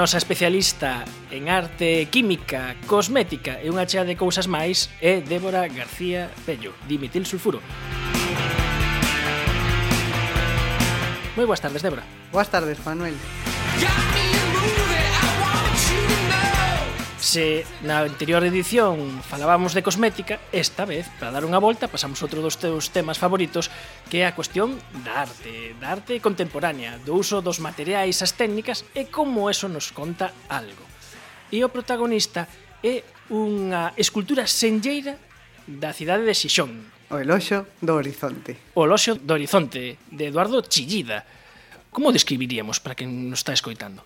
nosa especialista en arte química, cosmética e unha chea de cousas máis é Débora García Pello, dimitil sulfuro. Moi boas tardes, Débora. Boas tardes, Manuel. Yeah! Se na anterior edición falábamos de cosmética, esta vez, para dar unha volta, pasamos outro dos teus temas favoritos, que é a cuestión da arte, da arte contemporánea, do uso dos materiais, as técnicas e como eso nos conta algo. E o protagonista é unha escultura senlleira da cidade de Xixón. O eloxo do horizonte. O eloxo do horizonte, de Eduardo Chillida. Como describiríamos para quen nos está escoitando?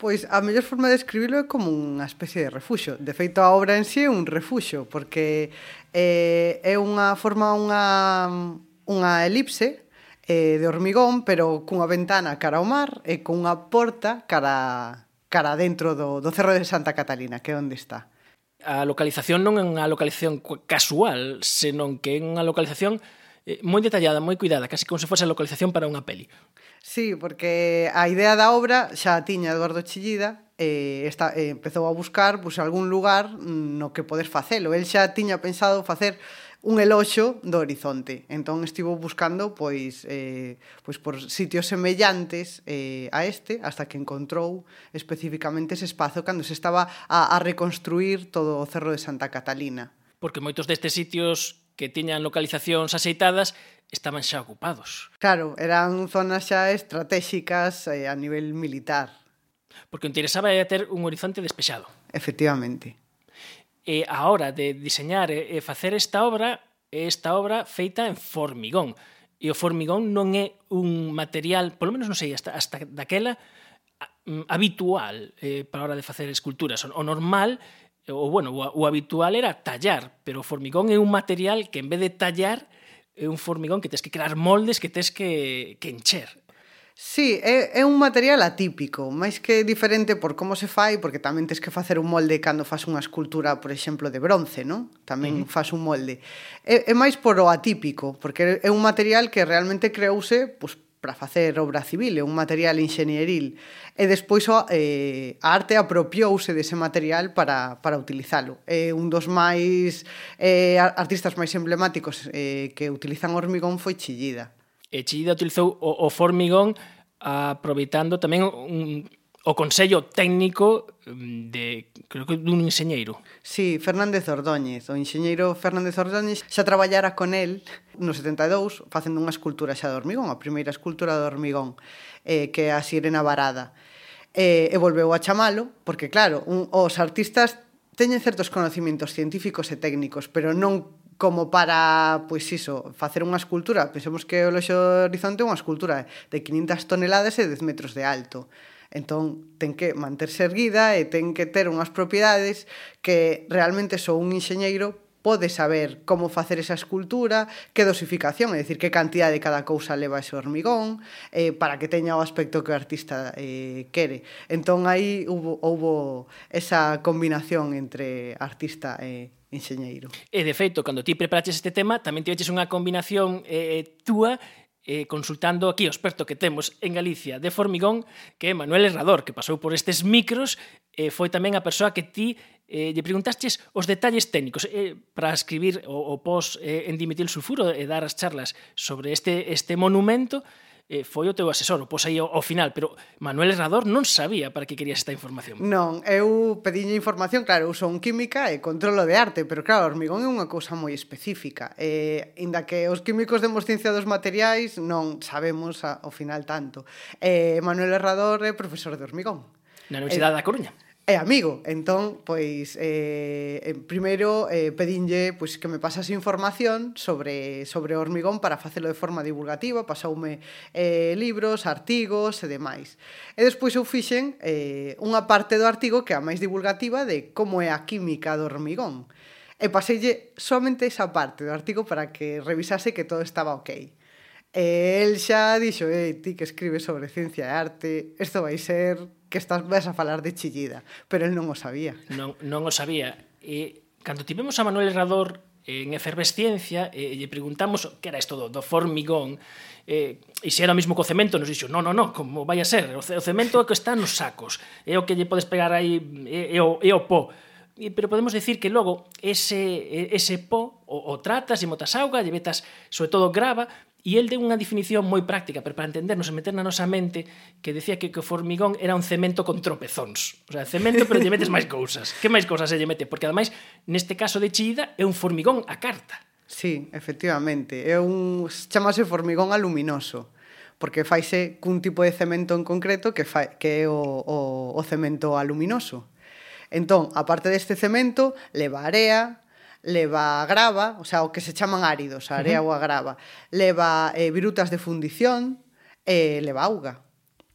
Pois a mellor forma de escribilo é como unha especie de refuxo. De feito, a obra en sí é un refuxo, porque eh, é unha forma unha, unha elipse eh, de hormigón, pero cunha ventana cara ao mar e cunha porta cara, cara dentro do, do Cerro de Santa Catalina, que é onde está. A localización non é unha localización casual, senón que é unha localización eh, moi detallada, moi cuidada, casi como se fose a localización para unha peli. Sí, porque a idea da obra xa tiña Eduardo Chillida, eh, está, eh, empezou a buscar pues, algún lugar mm, no que podes facelo. El xa tiña pensado facer un eloxo do horizonte. Entón estivo buscando pois eh, pois por sitios semellantes eh, a este hasta que encontrou especificamente ese espazo cando se estaba a, a reconstruir todo o Cerro de Santa Catalina. Porque moitos destes sitios que tiñan localizacións axeitadas estaban xa ocupados. Claro, eran zonas xa estratégicas eh, a nivel militar. Porque o interesaba era ter un horizonte despexado. Efectivamente. E a hora de diseñar e facer esta obra, esta obra feita en formigón. E o formigón non é un material, polo menos non sei, hasta, hasta daquela, mm, habitual eh, para a hora de facer esculturas. O normal o bueno, o habitual era tallar, pero o formigón é un material que en vez de tallar é un formigón que tens que crear moldes que tens que, que encher. Sí, é, é un material atípico, máis que diferente por como se fai, porque tamén tens que facer un molde cando fas unha escultura, por exemplo, de bronce, non? Tamén mm. fas un molde. É, é máis por o atípico, porque é un material que realmente creouse pues, para facer obra civil, é un material inxenieril. E despois o, eh, a arte apropiouse dese material para, para utilizalo. É un dos máis eh, artistas máis emblemáticos eh, que utilizan hormigón foi Chillida. E Chillida utilizou o, o formigón aproveitando tamén un, o Consello Técnico mm, de creo que dun enxeñeiro. Sí, Fernández Ordóñez, o enxeñeiro Fernández Ordóñez xa traballara con el no 72 facendo unha escultura xa de hormigón, a primeira escultura de hormigón, eh, que é a Sirena Varada. Eh, e volveu a chamalo, porque claro, un, os artistas teñen certos conocimientos científicos e técnicos, pero non como para, pois iso, facer unha escultura. Pensemos que o Loxo Horizonte é unha escultura de 500 toneladas e 10 metros de alto Entón, ten que manterse erguida e ten que ter unhas propiedades que realmente só un enxeñeiro pode saber como facer esa escultura, que dosificación, é dicir, que cantidad de cada cousa leva ese hormigón, eh, para que teña o aspecto que o artista eh, quere. Entón, aí hubo, hubo esa combinación entre artista e enxeñeiro. E, de feito, cando ti preparaches este tema, tamén tiveches unha combinación eh, túa eh, consultando aquí o experto que temos en Galicia de formigón, que é Manuel Herrador, que pasou por estes micros, eh, foi tamén a persoa que ti eh, lle preguntastes os detalles técnicos eh, para escribir o, o pos eh, en dimetil sulfuro e eh, dar as charlas sobre este, este monumento, eh, foi o teu asesor, o pos aí ao, ao final, pero Manuel Herrador non sabía para que querías esta información. Non, eu pediñe información, claro, eu son química e controlo de arte, pero claro, hormigón é unha cousa moi específica. Eh, inda que os químicos demos ciencia dos materiais, non sabemos a, ao final tanto. Eh, Manuel Herrador é profesor de hormigón. Na Universidade eh, da Coruña é amigo. Entón, pois, eh, primeiro eh, pedinlle pois, que me pasase información sobre, sobre o hormigón para facelo de forma divulgativa, pasoume eh, libros, artigos e demais. E despois eu fixen eh, unha parte do artigo que é a máis divulgativa de como é a química do hormigón. E paseille somente esa parte do artigo para que revisase que todo estaba ok. E el xa dixo, ei, ti que escribes sobre ciencia e arte, isto vai ser que estás vas a falar de chillida, pero el non o sabía. Non, non o sabía. E cando tivemos a Manuel Herrador eh, en efervesciencia e lle preguntamos que era isto do, do formigón eh, e se era o mismo co cemento nos dixo, non, non, non, como vai a ser o, cemento é que está nos sacos é o que lle podes pegar aí é, é, o, é o pó pero podemos decir que logo ese, ese pó o, o tratas e motas auga, lle metas sobre todo grava E el deu unha definición moi práctica, pero para entendernos e meter na nosa mente que decía que, que o formigón era un cemento con tropezóns. O sea, cemento, pero lle metes máis cousas. Que máis cousas se lle mete? Porque, ademais, neste caso de Chida, é un formigón a carta. Sí, efectivamente. É un... chamase formigón aluminoso porque faise cun tipo de cemento en concreto que, fa, que é o, o, o cemento aluminoso. Entón, aparte deste cemento, leva area, leva grava, o sea, o que se chaman áridos, a area ou a grava, leva eh, virutas de fundición, e eh, leva auga.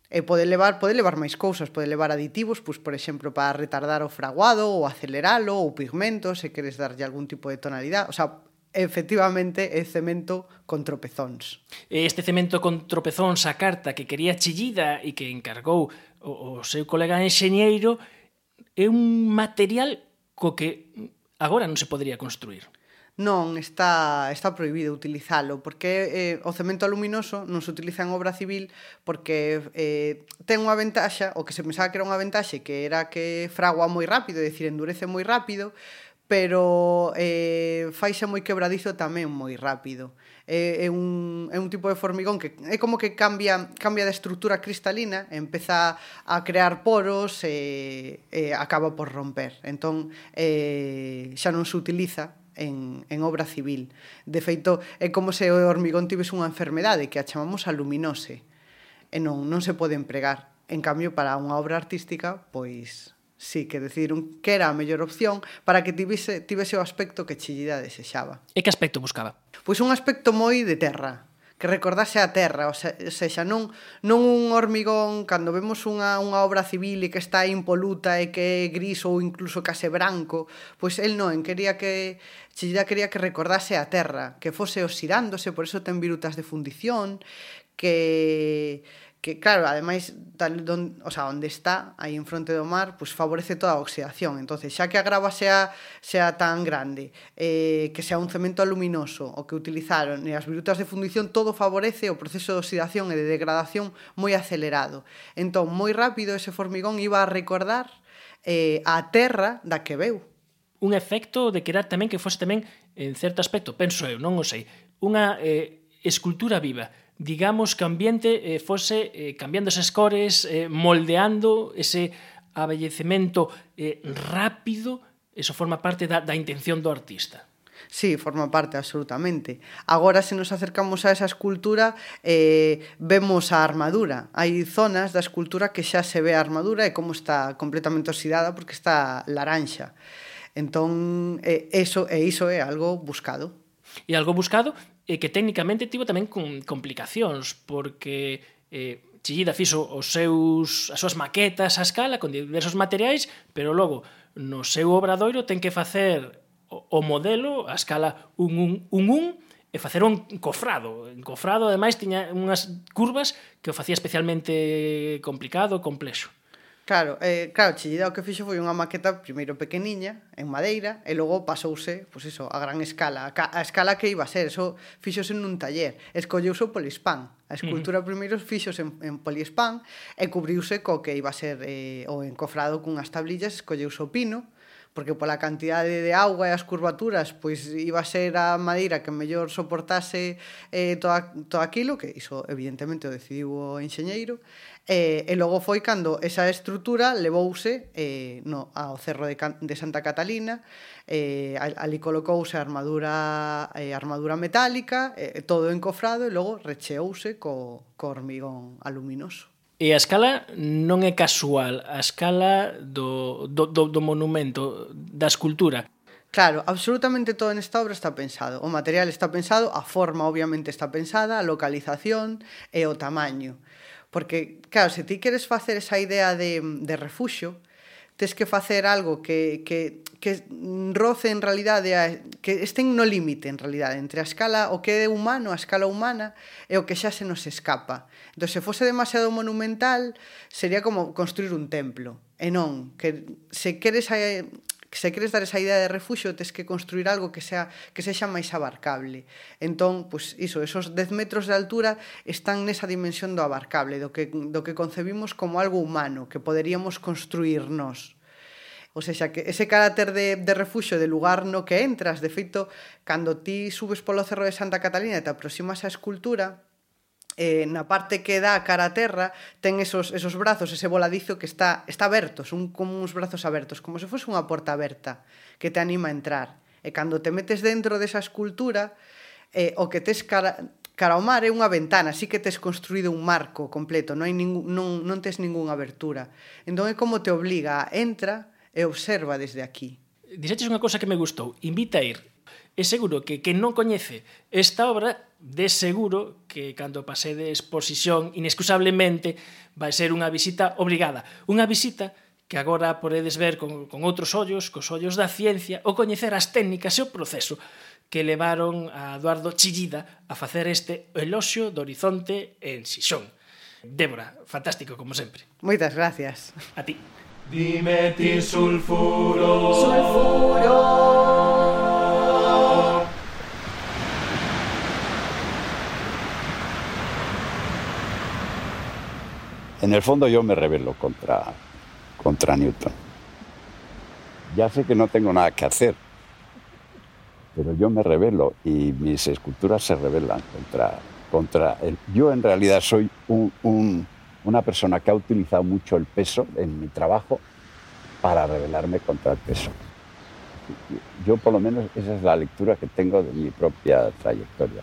E pode levar, pode levar máis cousas, pode levar aditivos, pois, por exemplo, para retardar o fraguado ou aceleralo, ou pigmentos, se queres darlle algún tipo de tonalidade, o sea, efectivamente é cemento con tropezóns. Este cemento con tropezóns a carta que quería chillida e que encargou o, o seu colega enxeñeiro é un material co que agora non se podría construir. Non, está, está prohibido utilizalo, porque eh, o cemento aluminoso non se utiliza en obra civil porque eh, ten unha ventaxa, o que se pensaba que era unha ventaxe, que era que fragua moi rápido, é dicir, endurece moi rápido, pero eh, faise moi quebradizo tamén moi rápido. É, é, un, é un tipo de formigón que é como que cambia, cambia de estrutura cristalina, empeza a crear poros e, e acaba por romper. Entón, eh, xa non se utiliza en, en obra civil. De feito, é como se o hormigón tivese unha enfermedade que a chamamos aluminose e non, non se pode empregar. En cambio, para unha obra artística, pois Sí, que decidiron que era a mellor opción para que tivese, tivese o aspecto que Chillida desexaba. E que aspecto buscaba? Pois un aspecto moi de terra, que recordase a terra, ou sexa, non, non un hormigón, cando vemos unha, unha obra civil e que está impoluta e que é gris ou incluso case branco, pois el non, quería que Chillida quería que recordase a terra, que fose oxidándose, por eso ten virutas de fundición, que que claro, ademais tal don, o sea, onde está, aí en fronte do mar, pois pues, favorece toda a oxidación. Entonces, xa que a grava sea sea tan grande, eh, que sea un cemento aluminoso o que utilizaron e as virutas de fundición todo favorece o proceso de oxidación e de degradación moi acelerado. Entón, moi rápido ese formigón iba a recordar eh, a terra da que veu. Un efecto de quedar tamén que fose tamén en certo aspecto, penso eu, non o sei, unha eh, escultura viva digamos, que o ambiente eh, fose eh, cambiando esas cores, eh, moldeando ese abellecemento eh, rápido, eso forma parte da, da intención do artista. Sí, forma parte, absolutamente. Agora, se nos acercamos a esa escultura, eh, vemos a armadura. Hai zonas da escultura que xa se ve a armadura e como está completamente oxidada porque está laranxa. Entón, eh, eso, e iso é algo buscado. E algo buscado e que técnicamente tivo tamén con complicacións, porque eh, Chillida fixo os seus, as súas maquetas a escala con diversos materiais, pero logo no seu obradoiro ten que facer o modelo a escala 1 1 1 e facer un cofrado. En cofrado, ademais, tiña unhas curvas que o facía especialmente complicado, complexo. Claro, eh, claro, Chillida o que fixo foi unha maqueta primeiro pequeniña, en madeira, e logo pasouse, pois iso, a gran escala, a, escala que iba a ser, eso fixose nun taller, escolleuse o polispán, a escultura uh -huh. primeiro fixose en, en polispán, e cubriuse co que iba a ser eh, o encofrado cunhas tablillas, escolleuse o pino, porque pola cantidade de auga e as curvaturas pois iba a ser a madeira que mellor soportase eh, toda, todo aquilo que iso evidentemente o decidiu o enxeñeiro eh, e logo foi cando esa estrutura levouse eh, no, ao cerro de, de Santa Catalina eh, ali colocouse a armadura, eh, armadura metálica eh, todo encofrado e logo recheouse co, co hormigón aluminoso. E a escala non é casual, a escala do, do, do, do monumento, da escultura. Claro, absolutamente todo en esta obra está pensado. O material está pensado, a forma obviamente está pensada, a localización e o tamaño. Porque, claro, se ti queres facer esa idea de, de refuxo, tes que facer algo que, que, que roce en realidade a, que estén no límite en realidade entre a escala o que é humano, a escala humana e o que xa se nos escapa. Entón, se fose demasiado monumental, sería como construir un templo. E non, que se queres a, se queres dar esa idea de refuxo tes que construir algo que sea que sexa máis abarcable. Entón, pois iso, esos 10 metros de altura están nesa dimensión do abarcable, do que do que concebimos como algo humano que poderíamos construirnos. O sea, que ese carácter de, de refuxo, de lugar no que entras, de feito, cando ti subes polo cerro de Santa Catalina e te aproximas á escultura, eh, na parte que dá a cara a terra ten esos, esos brazos, ese voladizo que está, está aberto, son como uns brazos abertos, como se fose unha porta aberta que te anima a entrar. E cando te metes dentro desa escultura, eh, o que tes cara, cara ao mar é unha ventana, así que tes construído un marco completo, non, hai ningún, non, non tes ningunha abertura. Entón é como te obliga, entra e observa desde aquí. Dixetes unha cosa que me gustou, invita a ir E seguro que quen non coñece esta obra, de seguro que cando pase de exposición, inexcusablemente, vai ser unha visita obrigada. Unha visita que agora podedes ver con, con outros ollos, cos ollos da ciencia, ou coñecer as técnicas e o proceso que levaron a Eduardo Chillida a facer este eloxio do horizonte en Xixón. Débora, fantástico como sempre. Moitas gracias. A ti. Dimetil sulfuro. Sulfuro. En el fondo yo me rebelo contra, contra Newton. Ya sé que no tengo nada que hacer, pero yo me rebelo y mis esculturas se rebelan contra, contra él. Yo en realidad soy un, un una persona que ha utilizado mucho el peso en mi trabajo para rebelarme contra el peso. Yo por lo menos esa es la lectura que tengo de mi propia trayectoria.